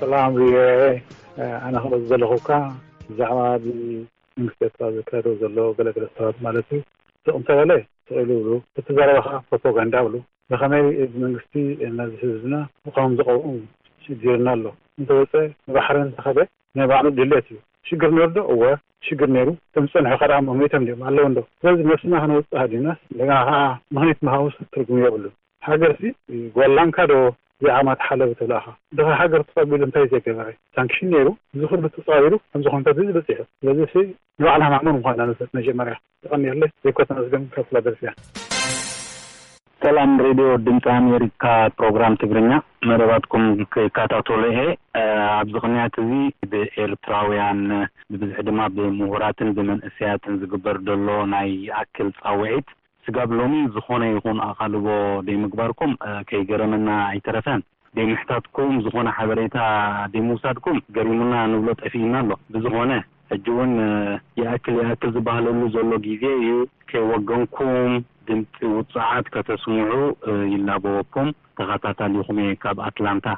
ሰላም ቪኦኤ ኣነ ክብል ዝደለኹካ ብዛዕባ እዚ መንግስቲ ኤርትራ ዘካይዶ ዘሎ ገለ ገለ ሰባት ማለት እዩ ስቕ እንተበለ ስቕ ኢሉ ይብሉ እቲ ዘረባ ከኣ ፕሮፖጋንዳ ይብሉ ብኸመይ እዚ መንግስቲ ነዚ ህዝብና ብኸምዚ ቀብኡ ጌርና ኣሎ እንተወጸ ንባሕሪ እንተኸደ ናይ ባዕሉ ድሌት እዩ ሽግር ነሩ ዶ እወ ሽግር ነሩ እቶም ዝጸንሑ ከ ደኣ ሞይቶም ድዮም ኣለዉ እንዶ ስለዚ ነብስና ክነውጽእ ሃልዩናስ እንደገና ከኣ ምኽኒት ምሃብስ ትርጉም የብሉን ሃገርሲ ጎላምካ ዶ ዘይዓማት ሓለቡ ትብላ እኻ ድኻ ሃገር ተቀቢሉ እንታይ ዘይገበረ ሳንክሽን ነሩ እዚ ኩሉ ተጻዊሩ ከምዚ ኮንፈት እዚ በጺሑ ስለዚሲ ንባዕልና ማእሙን ምዃን ኣለበት መጀመርያ የቀንየለይ ዘይኮ ተመስገን ከፍላ ደርፊያ። ሰላም ሬድዮ ድምጺ ኣሜሪካ ፕሮግራም ትግርኛ መደባትኩም ይካታቶሎ እየ ኣብዚ ቅንያት እዚ ብኤርትራውያን ብብዝሒ ድማ ብምሁራትን ብመንእሰያትን ዝግበር ደሎ ናይ ይኣክል ጻውዒት ስጋብ ሎሚ ዝኾነ ይኹን ኣቓልቦ ደይምግባርኩም ከይገረመና ኣይተረፈን ደይምሕታትኩም ዝኾነ ሓበሬታ ደይምውሳድኩም ገሪሙና ንብሎ ጠፊኡና ኣሎ ብዝኾነ ሕጂ ውን ይኣክል ይኣክል ዝባሃለሉ ዘሎ ግዜ እዩ ከይወገንኩም ድምጺ ውጹዓት ከተስምዑ ይላበወኩም ተኻታታሊኹም እየ ካብ ኣትላንታ።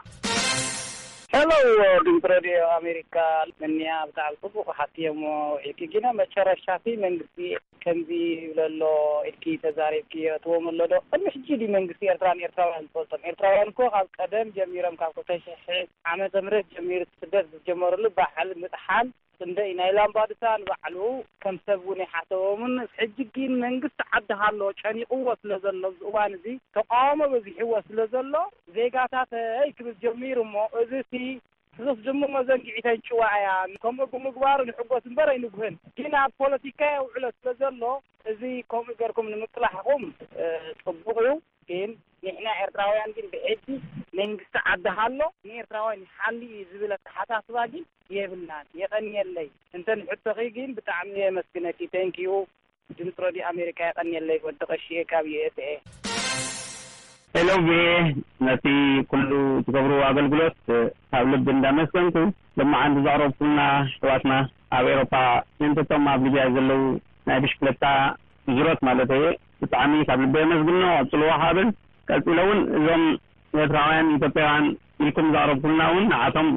Hello ድምጺ ረድዮ ኣሜሪካ መንያ ብጣዕሚ ጽቡቅ ሓቲየሞ ዊዒልኪ ጊነ መጨረሻቲ መንግስቲ ከምዚ ይብል ኣሎ ኢልኪ ተዛሪብኪ የእትዎም ኣሎ ዶ ቅድሚ ሕጂ ድዩ መንግስቲ ኤርትራ ንኤርትራውያን ዝፈልጦም ኤርትራውያን እኮ ካብ ቀደም ጀሚሮም ካብ ክልተ ሽሕ ዓመተ ምህረት ጀሚሩ እቲ ስደት ዝጀመርሉ ባዓል ምጥሓን ጽምደይ ናይ ላምባዱሳ ንባዕሉ ከም ሰብ ውን ኣይሓሰቦምን ሕጂ ጊን መንግስቲ ዓዲ ሃሎ ጨኒቅዎ ስለ ዘሎ ኣብዚ እዋን እዚ ተቃውሞ በዚሕዎ ስለ ዘሎ ዜጋታተይ ክብል ጀሚሩ እሞ እዚ እቲ ሱስ ድሙ መዘንግዒት ኣንጭዋ እያ። ከምኡ ብምግባሩ ንሕጎስ እምበር ኣይንጉህን። ግን ኣብ ፖለቲካ የውዕሎ ስለ ዘሎ እዚ ከምኡ ጌርኩም ንምቅላሕኹም ጽቡቅ እዩ። ግን ንሕና ኤርትራውያን ግን ብሕጂ መንግስቲ ዓዲ ሃሎ ንኤርትራውያን ይሓሊ እዩ ዝብል ኣተሓሳስባ ግን የብልናን። የቀንየለይ እንተ ንሕቶኺ ግን ብጣዕሚ የመስግነኪ Thank you። ድምጽ ረድዮ ኣሜሪካ የቀንየለይ ወዲ ቀሺ ካብ USA። Hello ቪኦኤ ነቲ ኩሉ ትገብርዎ ኣገልግሎት ካብ ልቢ እንዳ ኣመስገንኩ ሎማዓንቲ ዘቅረብኩምና ኣሕዋትና ኣብ ኤሮፓ ምእንቲ እቶም ኣብ ሊብያ ዘለዉ ናይ ብሽክለታ ዙሮት ማለተይ እየ ብጣዓሚ ካብ ልበይ ኣመስግኖ ቀጽልዎ ክኣብል ቀጺለ ውን እዞም ኤርትራውያን ኢትዮጵያውያን ኢልኩም ዘቅረብኩምና ውን ንዓቶም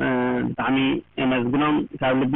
ብጣዓሚ የመስግኖም ካብ ልቢ